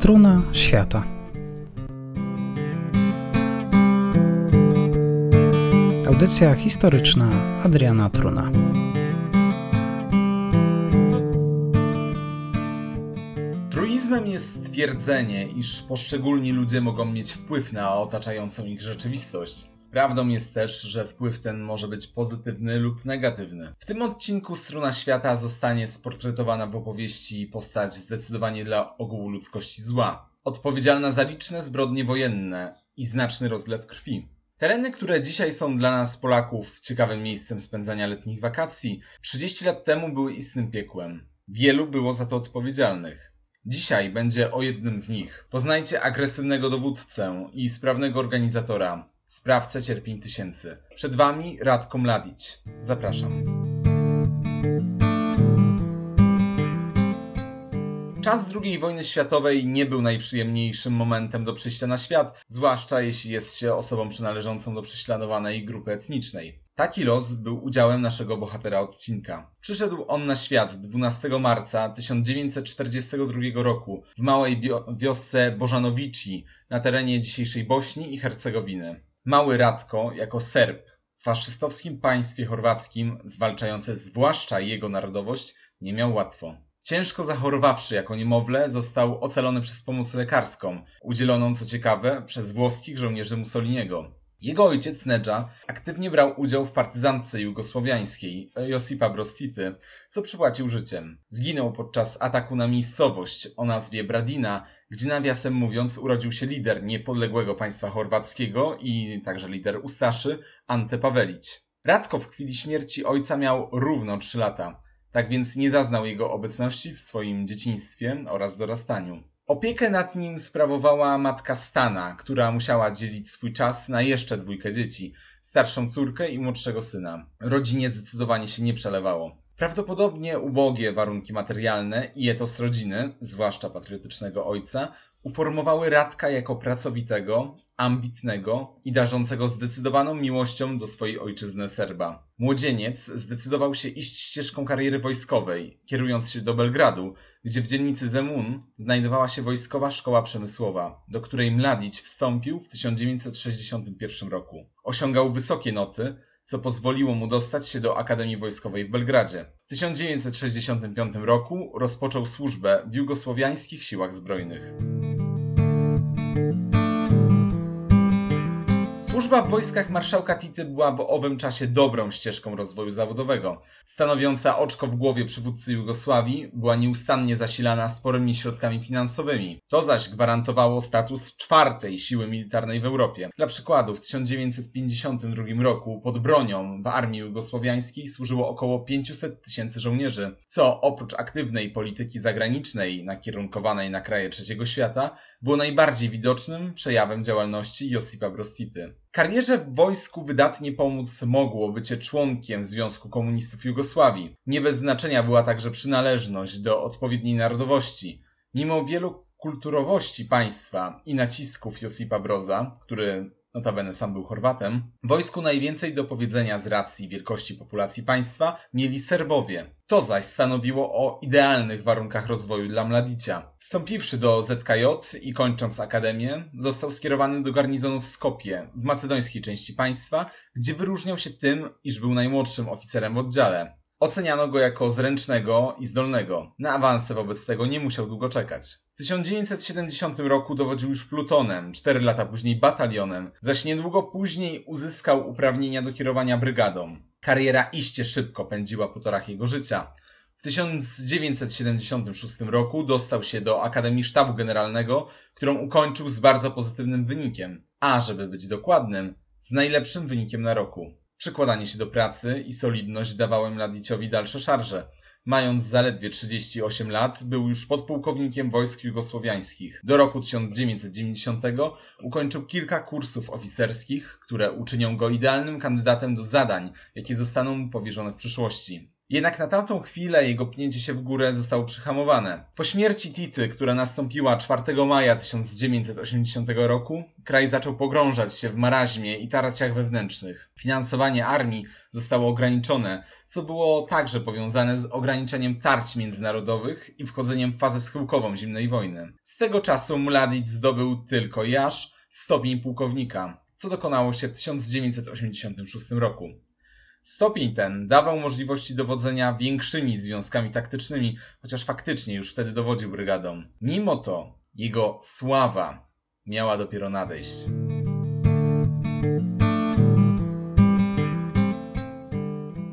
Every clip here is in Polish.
Struna świata. Audycja historyczna Adriana Truna. Truizmem jest stwierdzenie, iż poszczególni ludzie mogą mieć wpływ na otaczającą ich rzeczywistość. Prawdą jest też, że wpływ ten może być pozytywny lub negatywny. W tym odcinku Struna Świata zostanie sportretowana w opowieści postać zdecydowanie dla ogółu ludzkości zła. Odpowiedzialna za liczne zbrodnie wojenne i znaczny rozlew krwi. Tereny, które dzisiaj są dla nas Polaków ciekawym miejscem spędzania letnich wakacji, 30 lat temu były istnym piekłem. Wielu było za to odpowiedzialnych. Dzisiaj będzie o jednym z nich. Poznajcie agresywnego dowódcę i sprawnego organizatora, sprawcę cierpień tysięcy. Przed Wami Radko Mladić. Zapraszam. Czas II wojny światowej nie był najprzyjemniejszym momentem do przyjścia na świat, zwłaszcza jeśli jest się osobą przynależącą do prześladowanej grupy etnicznej. Taki los był udziałem naszego bohatera odcinka. Przyszedł on na świat 12 marca 1942 roku w małej wiosce Bożanowici na terenie dzisiejszej Bośni i Hercegowiny. Mały Radko, jako Serb w faszystowskim państwie chorwackim, zwalczający zwłaszcza jego narodowość, nie miał łatwo. Ciężko zachorowawszy jako niemowlę, został ocalony przez pomoc lekarską, udzieloną co ciekawe przez włoskich żołnierzy Mussoliniego. Jego ojciec Nedża aktywnie brał udział w partyzantce jugosłowiańskiej Josipa Brostity, co przypłacił życiem. Zginął podczas ataku na miejscowość o nazwie Bradina, gdzie nawiasem mówiąc urodził się lider niepodległego państwa chorwackiego i także lider Ustaszy, Ante Pawelić. Radko w chwili śmierci ojca miał równo 3 lata, tak więc nie zaznał jego obecności w swoim dzieciństwie oraz dorastaniu. Opiekę nad nim sprawowała matka Stana, która musiała dzielić swój czas na jeszcze dwójkę dzieci, starszą córkę i młodszego syna. Rodzinie zdecydowanie się nie przelewało. Prawdopodobnie ubogie warunki materialne i etos rodziny, zwłaszcza patriotycznego ojca, uformowały Radka jako pracowitego, ambitnego i darzącego zdecydowaną miłością do swojej ojczyzny Serba. Młodzieniec zdecydował się iść ścieżką kariery wojskowej, kierując się do Belgradu, gdzie w dzielnicy Zemun znajdowała się wojskowa szkoła przemysłowa, do której Mladić wstąpił w 1961 roku. Osiągał wysokie noty, co pozwoliło mu dostać się do Akademii Wojskowej w Belgradzie. W 1965 roku rozpoczął służbę w jugosłowiańskich siłach zbrojnych. Służba w wojskach marszałka Tity była w owym czasie dobrą ścieżką rozwoju zawodowego. Stanowiąca oczko w głowie przywódcy Jugosławii, była nieustannie zasilana sporymi środkami finansowymi. To zaś gwarantowało status czwartej siły militarnej w Europie. Dla przykładu, w 1952 roku pod bronią w armii jugosłowiańskiej służyło około 500 tysięcy żołnierzy, co oprócz aktywnej polityki zagranicznej nakierunkowanej na kraje trzeciego świata, było najbardziej widocznym przejawem działalności Josipa Brostity. Karierze w wojsku wydatnie pomóc mogło bycie członkiem Związku Komunistów Jugosławii. Nie bez znaczenia była także przynależność do odpowiedniej narodowości. Mimo wielu kulturowości państwa i nacisków Josipa Broza, który notabene sam był Chorwatem, wojsku najwięcej do powiedzenia z racji wielkości populacji państwa mieli Serbowie. To zaś stanowiło o idealnych warunkach rozwoju dla Mladicia. Wstąpiwszy do ZKJ i kończąc akademię, został skierowany do garnizonu w Skopie, w macedońskiej części państwa, gdzie wyróżniał się tym, iż był najmłodszym oficerem w oddziale. Oceniano go jako zręcznego i zdolnego. Na awansy wobec tego nie musiał długo czekać. W 1970 roku dowodził już plutonem, cztery lata później batalionem, zaś niedługo później uzyskał uprawnienia do kierowania brygadą. Kariera iście szybko pędziła po torach jego życia. W 1976 roku dostał się do Akademii Sztabu Generalnego, którą ukończył z bardzo pozytywnym wynikiem, a żeby być dokładnym, z najlepszym wynikiem na roku. Przykładanie się do pracy i solidność dawały Mladiciowi dalsze szarże. Mając zaledwie 38 lat, był już podpułkownikiem wojsk jugosłowiańskich. Do roku 1990 ukończył kilka kursów oficerskich, które uczynią go idealnym kandydatem do zadań, jakie zostaną mu powierzone w przyszłości. Jednak na tamtą chwilę jego pnięcie się w górę zostało przyhamowane. Po śmierci Tity, która nastąpiła 4 maja 1980 roku, kraj zaczął pogrążać się w maraźmie i tarciach wewnętrznych. Finansowanie armii zostało ograniczone, co było także powiązane z ograniczeniem tarć międzynarodowych i wchodzeniem w fazę schyłkową zimnej wojny. Z tego czasu Mladic zdobył tylko i aż stopień pułkownika, co dokonało się w 1986 roku. Stopień ten dawał możliwości dowodzenia większymi związkami taktycznymi, chociaż faktycznie już wtedy dowodził brygadą. Mimo to jego sława miała dopiero nadejść.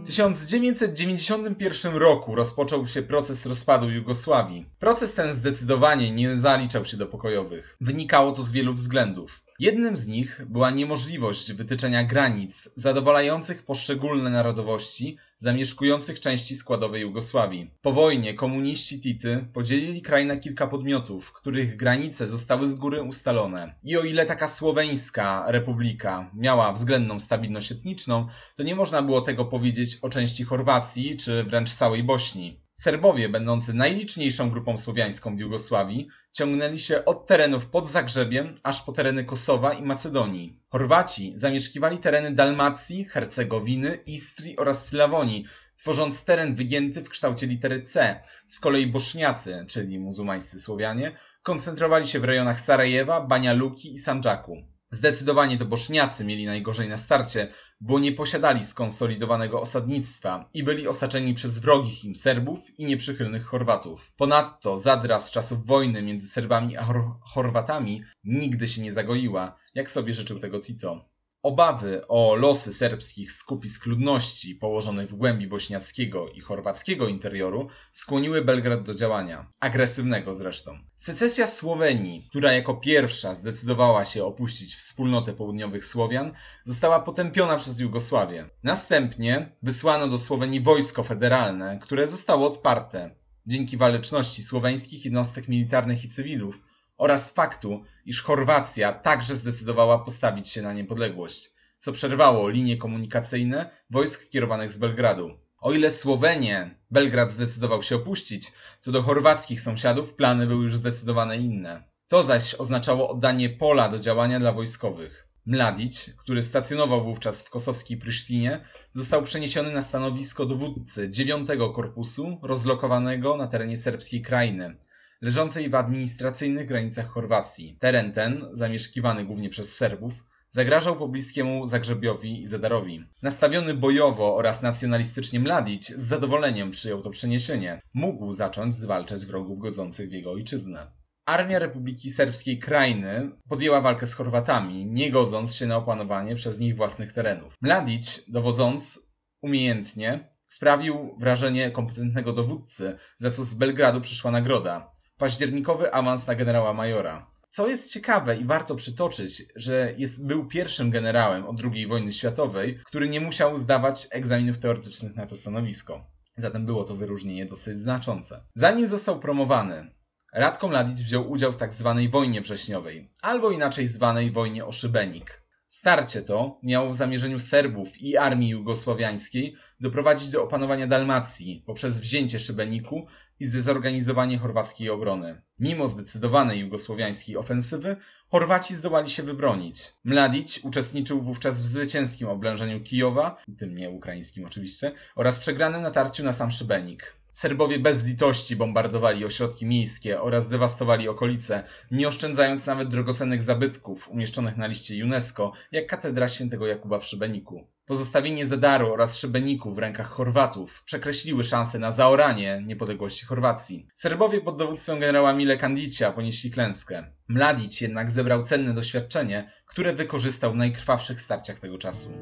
W 1991 roku rozpoczął się proces rozpadu Jugosławii. Proces ten zdecydowanie nie zaliczał się do pokojowych. Wynikało to z wielu względów. Jednym z nich była niemożliwość wytyczenia granic zadowalających poszczególne narodowości zamieszkujących części składowej Jugosławii. Po wojnie komuniści Tity podzielili kraj na kilka podmiotów, których granice zostały z góry ustalone. I o ile taka słoweńska republika miała względną stabilność etniczną, to nie można było tego powiedzieć o części Chorwacji czy wręcz całej Bośni. Serbowie, będący najliczniejszą grupą słowiańską w Jugosławii, ciągnęli się od terenów pod Zagrzebiem aż po tereny Kosowa i Macedonii. Chorwaci zamieszkiwali tereny Dalmacji, Hercegowiny, Istrii oraz Slawonii, tworząc teren wygięty w kształcie litery C. Z kolei Boszniacy, czyli muzułmańscy Słowianie, koncentrowali się w rejonach Sarajewa, Banja Luki i Sandżaku. Zdecydowanie to Boszniacy mieli najgorzej na starcie, bo nie posiadali skonsolidowanego osadnictwa i byli osaczeni przez wrogich im Serbów i nieprzychylnych Chorwatów. Ponadto zadra z czasów wojny między Serbami a Chor Chorwatami nigdy się nie zagoiła, jak sobie życzył tego Tito. Obawy o losy serbskich skupisk ludności położonych w głębi bośniackiego i chorwackiego interioru skłoniły Belgrad do działania, agresywnego zresztą. Secesja Słowenii, która jako pierwsza zdecydowała się opuścić wspólnotę południowych Słowian, została potępiona przez Jugosławię. Następnie wysłano do Słowenii wojsko federalne, które zostało odparte. Dzięki waleczności słoweńskich jednostek militarnych i cywilów, oraz faktu, iż Chorwacja także zdecydowała postawić się na niepodległość, co przerwało linie komunikacyjne wojsk kierowanych z Belgradu. O ile Słowenię Belgrad zdecydował się opuścić, to do chorwackich sąsiadów plany były już zdecydowane inne. To zaś oznaczało oddanie pola do działania dla wojskowych. Mladić, który stacjonował wówczas w kosowskiej Prysztinie, został przeniesiony na stanowisko dowódcy 9 Korpusu, rozlokowanego na terenie serbskiej krainy, leżącej w administracyjnych granicach Chorwacji. Teren ten, zamieszkiwany głównie przez Serbów, zagrażał pobliskiemu Zagrzebiowi i Zadarowi. Nastawiony bojowo oraz nacjonalistycznie Mladić z zadowoleniem przyjął to przeniesienie. Mógł zacząć zwalczać wrogów godzących w jego ojczyznę. Armia Republiki Serbskiej Krajny podjęła walkę z Chorwatami, nie godząc się na opanowanie przez nich własnych terenów. Mladić, dowodząc umiejętnie, sprawił wrażenie kompetentnego dowódcy, za co z Belgradu przyszła nagroda październikowy awans na generała majora. Co jest ciekawe i warto przytoczyć, że jest, był pierwszym generałem od II wojny światowej, który nie musiał zdawać egzaminów teoretycznych na to stanowisko. Zatem było to wyróżnienie dosyć znaczące. Zanim został promowany, Radko Mladic wziął udział w. Tak wojnie wrześniowej, albo inaczej zwanej wojnie o Szybenik. Starcie to miało w zamierzeniu Serbów i armii jugosłowiańskiej doprowadzić do opanowania Dalmacji poprzez wzięcie Szybeniku i zdezorganizowanie chorwackiej obrony. Mimo zdecydowanej jugosłowiańskiej ofensywy, Chorwaci zdołali się wybronić. Mladić uczestniczył wówczas w zwycięskim oblężeniu Kijowa, tym nie ukraińskim oczywiście, oraz przegranym natarciu na sam Szybenik. Serbowie bez litości bombardowali ośrodki miejskie oraz dewastowali okolice, nie oszczędzając nawet drogocennych zabytków umieszczonych na liście UNESCO, jak katedra świętego Jakuba w Szybeniku. Pozostawienie Zedaru oraz Szybeniku w rękach Chorwatów przekreśliły szanse na zaoranie niepodległości Chorwacji. Serbowie pod dowództwem generała Mile Kandicia ponieśli klęskę. Mladić jednak zebrał cenne doświadczenie, które wykorzystał w najkrwawszych starciach tego czasu.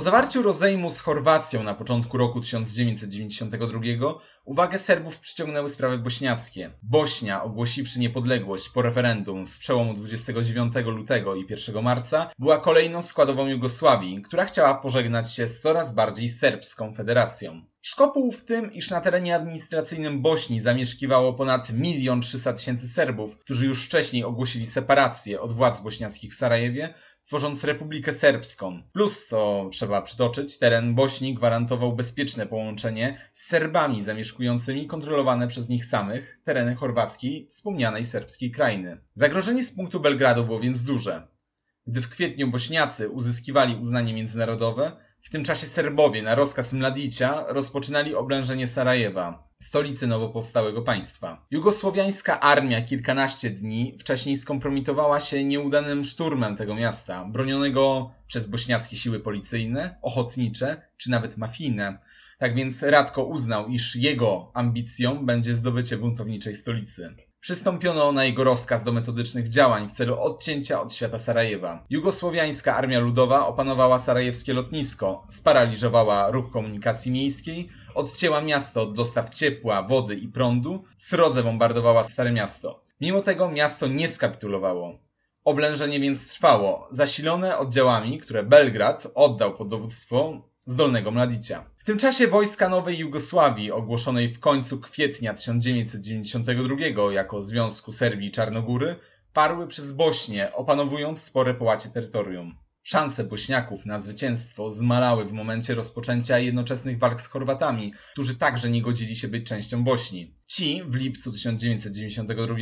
Po zawarciu rozejmu z Chorwacją na początku roku 1992 uwagę Serbów przyciągnęły sprawy bośniackie. Bośnia, ogłosiwszy niepodległość po referendum z przełomu 29 lutego i 1 marca, była kolejną składową Jugosławii, która chciała pożegnać się z coraz bardziej serbską federacją. Szkopuł w tym, iż na terenie administracyjnym Bośni zamieszkiwało ponad 1 300 tysięcy Serbów, którzy już wcześniej ogłosili separację od władz bośniackich w Sarajewie, tworząc Republikę Serbską. Plus, co trzeba przytoczyć, teren Bośni gwarantował bezpieczne połączenie z Serbami zamieszkującymi kontrolowane przez nich samych tereny chorwackiej, wspomnianej serbskiej krainy. Zagrożenie z punktu Belgradu było więc duże. Gdy w kwietniu Bośniacy uzyskiwali uznanie międzynarodowe, w tym czasie Serbowie na rozkaz Mladicia rozpoczynali oblężenie Sarajewa, stolicy nowo powstałego państwa. Jugosłowiańska armia kilkanaście dni wcześniej skompromitowała się nieudanym szturmem tego miasta, bronionego przez bośniackie siły policyjne, ochotnicze czy nawet mafijne. Tak więc Radko uznał, iż jego ambicją będzie zdobycie buntowniczej stolicy. Przystąpiono na jego rozkaz do metodycznych działań w celu odcięcia od świata Sarajewa. Jugosłowiańska Armia Ludowa opanowała sarajewskie lotnisko, sparaliżowała ruch komunikacji miejskiej, odcięła miasto od dostaw ciepła, wody i prądu, srodze bombardowała Stare Miasto. Mimo tego miasto nie skapitulowało. Oblężenie więc trwało, zasilone oddziałami, które Belgrad oddał pod dowództwo zdolnego Mladicia. W tym czasie wojska Nowej Jugosławii, ogłoszonej w końcu kwietnia 1992 jako Związku Serbii i Czarnogóry, parły przez Bośnię, opanowując spore połacie terytorium. Szanse Bośniaków na zwycięstwo zmalały w momencie rozpoczęcia jednoczesnych walk z Chorwatami, którzy także nie godzili się być częścią Bośni. Ci w lipcu 1992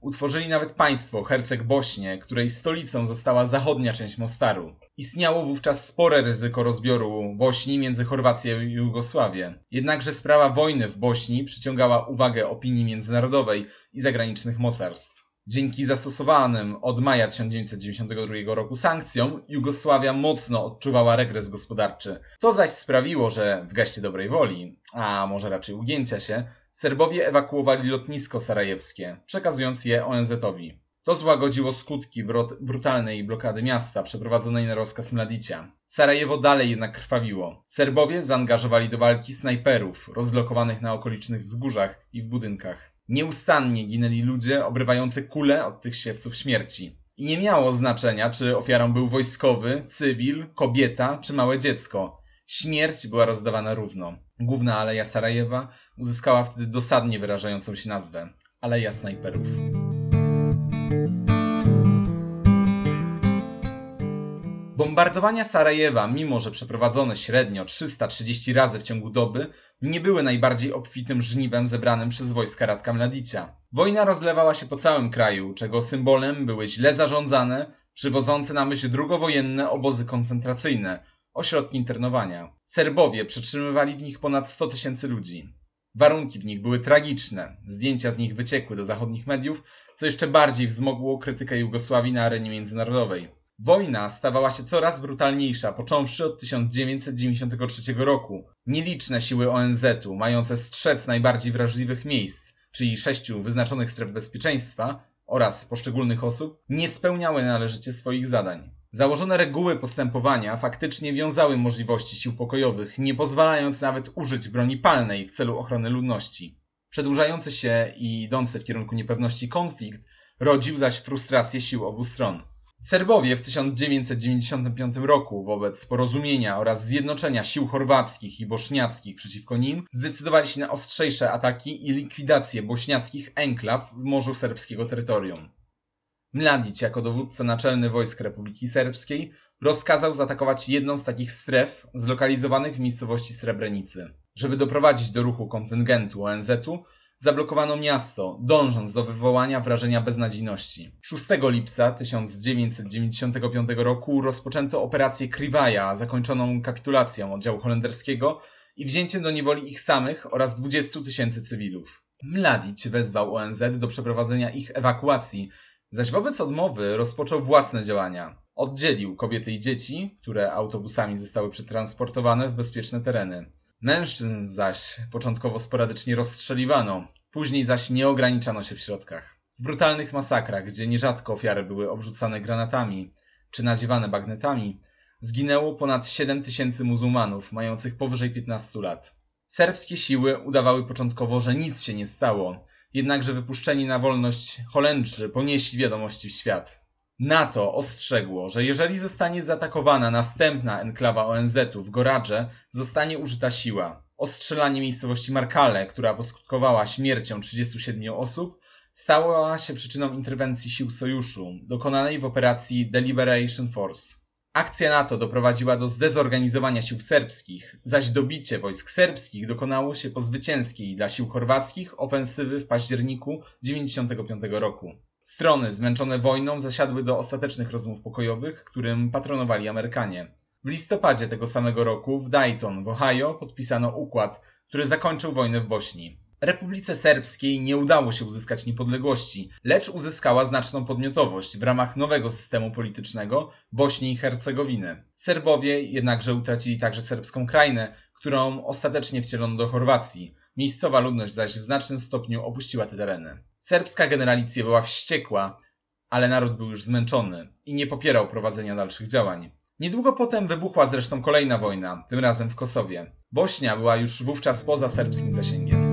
utworzyli nawet państwo Herceg Bośnie, której stolicą została zachodnia część Mostaru. Istniało wówczas spore ryzyko rozbioru Bośni między Chorwację i Jugosławię. Jednakże sprawa wojny w Bośni przyciągała uwagę opinii międzynarodowej i zagranicznych mocarstw. Dzięki zastosowanym od maja 1992 roku sankcjom, Jugosławia mocno odczuwała regres gospodarczy. To zaś sprawiło, że w geście dobrej woli, a może raczej ugięcia się, Serbowie ewakuowali lotnisko sarajewskie, przekazując je ONZ-owi. To złagodziło skutki brutalnej blokady miasta przeprowadzonej na rozkaz Mladicia. Sarajewo dalej jednak krwawiło. Serbowie zaangażowali do walki snajperów rozlokowanych na okolicznych wzgórzach i w budynkach. Nieustannie ginęli ludzie obrywający kule od tych siewców śmierci. I nie miało znaczenia, czy ofiarą był wojskowy, cywil, kobieta czy małe dziecko. Śmierć była rozdawana równo. Główna aleja Sarajewa uzyskała wtedy dosadnie wyrażającą się nazwę Aleja Snajperów. Bombardowania Sarajewa, mimo że przeprowadzone średnio 330 razy w ciągu doby, nie były najbardziej obfitym żniwem zebranym przez wojska Radka Mladicia. Wojna rozlewała się po całym kraju, czego symbolem były źle zarządzane, przywodzące na myśl drugowojenne obozy koncentracyjne, ośrodki internowania. Serbowie przetrzymywali w nich ponad 100 tysięcy ludzi. Warunki w nich były tragiczne, zdjęcia z nich wyciekły do zachodnich mediów, co jeszcze bardziej wzmogło krytykę Jugosławii na arenie międzynarodowej. Wojna stawała się coraz brutalniejsza, począwszy od 1993 roku. Nieliczne siły ONZ-u, mające strzec najbardziej wrażliwych miejsc, czyli sześciu wyznaczonych stref bezpieczeństwa oraz poszczególnych osób, nie spełniały należycie swoich zadań. Założone reguły postępowania faktycznie wiązały możliwości sił pokojowych, nie pozwalając nawet użyć broni palnej w celu ochrony ludności. Przedłużający się i idący w kierunku niepewności konflikt rodził zaś frustrację sił obu stron. Serbowie w 1995 roku wobec porozumienia oraz zjednoczenia sił chorwackich i bośniackich przeciwko nim zdecydowali się na ostrzejsze ataki i likwidację bośniackich enklaw w morzu serbskiego terytorium. Mladic jako dowódca naczelny wojsk Republiki Serbskiej rozkazał zaatakować jedną z takich stref zlokalizowanych w miejscowości Srebrenicy. Żeby doprowadzić do ruchu kontyngentu ONZ-u, zablokowano miasto, dążąc do wywołania wrażenia beznadziejności. 6 lipca 1995 roku rozpoczęto operację Krivaja, zakończoną kapitulacją oddziału holenderskiego i wzięciem do niewoli ich samych oraz 20 tysięcy cywilów. Mladic wezwał ONZ do przeprowadzenia ich ewakuacji, zaś wobec odmowy rozpoczął własne działania. Oddzielił kobiety i dzieci, które autobusami zostały przetransportowane w bezpieczne tereny. Mężczyzn zaś początkowo sporadycznie rozstrzeliwano, później zaś nie ograniczano się w środkach. W brutalnych masakrach, gdzie nierzadko ofiary były obrzucane granatami czy nadziewane bagnetami, zginęło ponad 7 tysięcy muzułmanów mających powyżej 15 lat. Serbskie siły udawały początkowo, że nic się nie stało, jednakże wypuszczeni na wolność Holendrzy ponieśli wiadomości w świat. NATO ostrzegło, że jeżeli zostanie zaatakowana następna enklawa ONZ-u w Goradże, zostanie użyta siła. Ostrzelanie miejscowości Markale, która poskutkowała śmiercią 37 osób, stała się przyczyną interwencji sił sojuszu, dokonanej w operacji Deliberation Force. Akcja NATO doprowadziła do zdezorganizowania sił serbskich, zaś dobicie wojsk serbskich dokonało się po zwycięskiej dla sił chorwackich ofensywy w październiku 1995 roku. Strony zmęczone wojną zasiadły do ostatecznych rozmów pokojowych, którym patronowali Amerykanie. W listopadzie tego samego roku w Dayton w Ohio podpisano układ, który zakończył wojnę w Bośni. Republice Serbskiej nie udało się uzyskać niepodległości, lecz uzyskała znaczną podmiotowość w ramach nowego systemu politycznego Bośni i Hercegowiny. Serbowie jednakże utracili także serbską krainę, którą ostatecznie wcielono do Chorwacji. Miejscowa ludność zaś w znacznym stopniu opuściła te tereny. Serbska generalicja była wściekła, ale naród był już zmęczony i nie popierał prowadzenia dalszych działań. Niedługo potem wybuchła zresztą kolejna wojna, tym razem w Kosowie. Bośnia była już wówczas poza serbskim zasięgiem.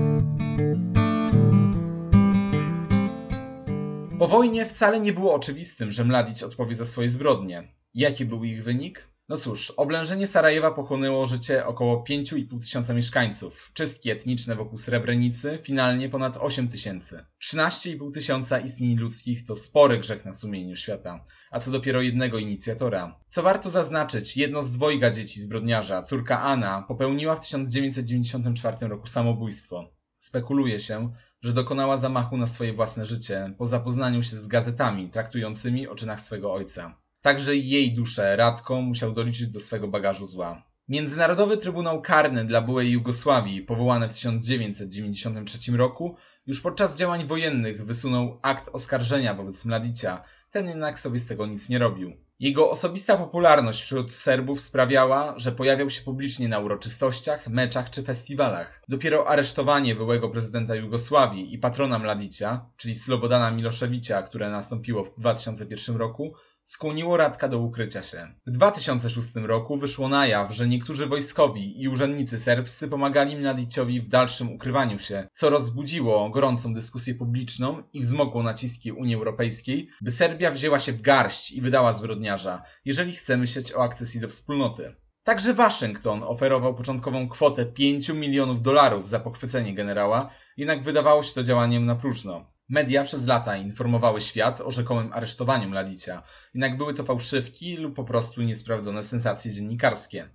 Po wojnie wcale nie było oczywistym, że Mladić odpowie za swoje zbrodnie. Jaki był ich wynik? No cóż, oblężenie Sarajewa pochłonęło życie około 5,5 tysiąca mieszkańców. Czystki etniczne wokół Srebrenicy finalnie ponad 8 tysięcy. 13,5 tysiąca istnień ludzkich to spory grzech na sumieniu świata, a co dopiero jednego inicjatora. Co warto zaznaczyć, jedno z dwojga dzieci zbrodniarza, córka Anna, popełniła w 1994 roku samobójstwo. Spekuluje się, że dokonała zamachu na swoje własne życie po zapoznaniu się z gazetami traktującymi o czynach swego ojca. Także jej duszę Radko musiał doliczyć do swego bagażu zła. Międzynarodowy Trybunał Karny dla byłej Jugosławii, powołany w 1993 roku, już podczas działań wojennych wysunął akt oskarżenia wobec Mladicia, ten jednak sobie z tego nic nie robił. Jego osobista popularność wśród Serbów sprawiała, że pojawiał się publicznie na uroczystościach, meczach czy festiwalach. Dopiero aresztowanie byłego prezydenta Jugosławii i patrona Mladicia, czyli Slobodana Miloszewicza, które nastąpiło w 2001 roku, skłoniło Radka do ukrycia się. W 2006 roku wyszło na jaw, że niektórzy wojskowi i urzędnicy serbscy pomagali Mladiciowi w dalszym ukrywaniu się, co rozbudziło gorącą dyskusję publiczną i wzmogło naciski Unii Europejskiej, by Serbia wzięła się w garść i wydała zbrodniarza, jeżeli chce myśleć o akcesji do wspólnoty. Także Waszyngton oferował początkową kwotę 5 milionów dolarów za pochwycenie generała, jednak wydawało się to działaniem na próżno. Media przez lata informowały świat o rzekomym aresztowaniu Mladicia, jednak były to fałszywki lub po prostu niesprawdzone sensacje dziennikarskie.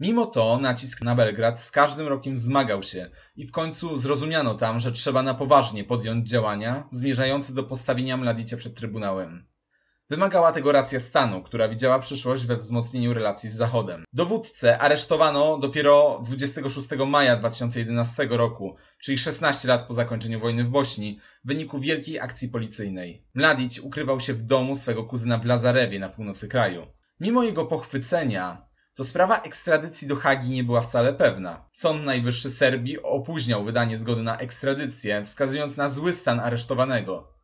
Mimo to nacisk na Belgrad z każdym rokiem wzmagał się i w końcu zrozumiano tam, że trzeba na poważnie podjąć działania zmierzające do postawienia Mladicia przed Trybunałem. Wymagała tego racja stanu, która widziała przyszłość we wzmocnieniu relacji z Zachodem. Dowódcę aresztowano dopiero 26 maja 2011 roku, czyli 16 lat po zakończeniu wojny w Bośni, w wyniku wielkiej akcji policyjnej. Mladić ukrywał się w domu swego kuzyna w Lazarewie na północy kraju. Mimo jego pochwycenia, to sprawa ekstradycji do Hagi nie była wcale pewna. Sąd Najwyższy Serbii opóźniał wydanie zgody na ekstradycję, wskazując na zły stan aresztowanego.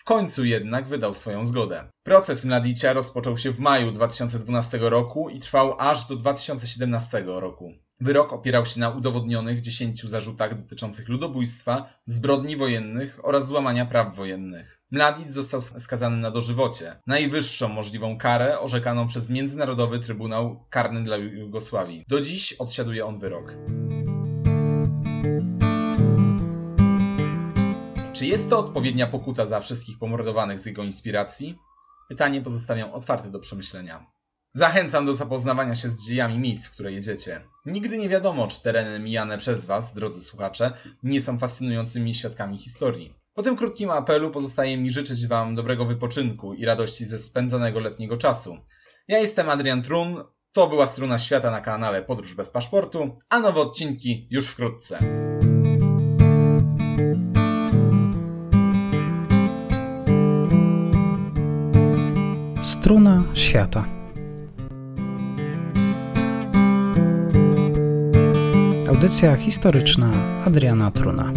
W końcu jednak wydał swoją zgodę. Proces Mladicia rozpoczął się w maju 2012 roku i trwał aż do 2017 roku. Wyrok opierał się na udowodnionych 10 zarzutach dotyczących ludobójstwa, zbrodni wojennych oraz złamania praw wojennych. Mladic został skazany na dożywocie, najwyższą możliwą karę orzekaną przez Międzynarodowy Trybunał Karny dla Jugosławii. Do dziś odsiaduje on wyrok. Czy jest to odpowiednia pokuta za wszystkich pomordowanych z jego inspiracji? Pytanie pozostawiam otwarte do przemyślenia. Zachęcam do zapoznawania się z dziejami miejsc, w które jedziecie. Nigdy nie wiadomo, czy tereny mijane przez Was, drodzy słuchacze, nie są fascynującymi świadkami historii. Po tym krótkim apelu pozostaje mi życzyć Wam dobrego wypoczynku i radości ze spędzonego letniego czasu. Ja jestem Adrian Trun, to była struna świata na kanale Podróż bez paszportu, a nowe odcinki już wkrótce. Struna świata. Audycja historyczna Adriana Truna.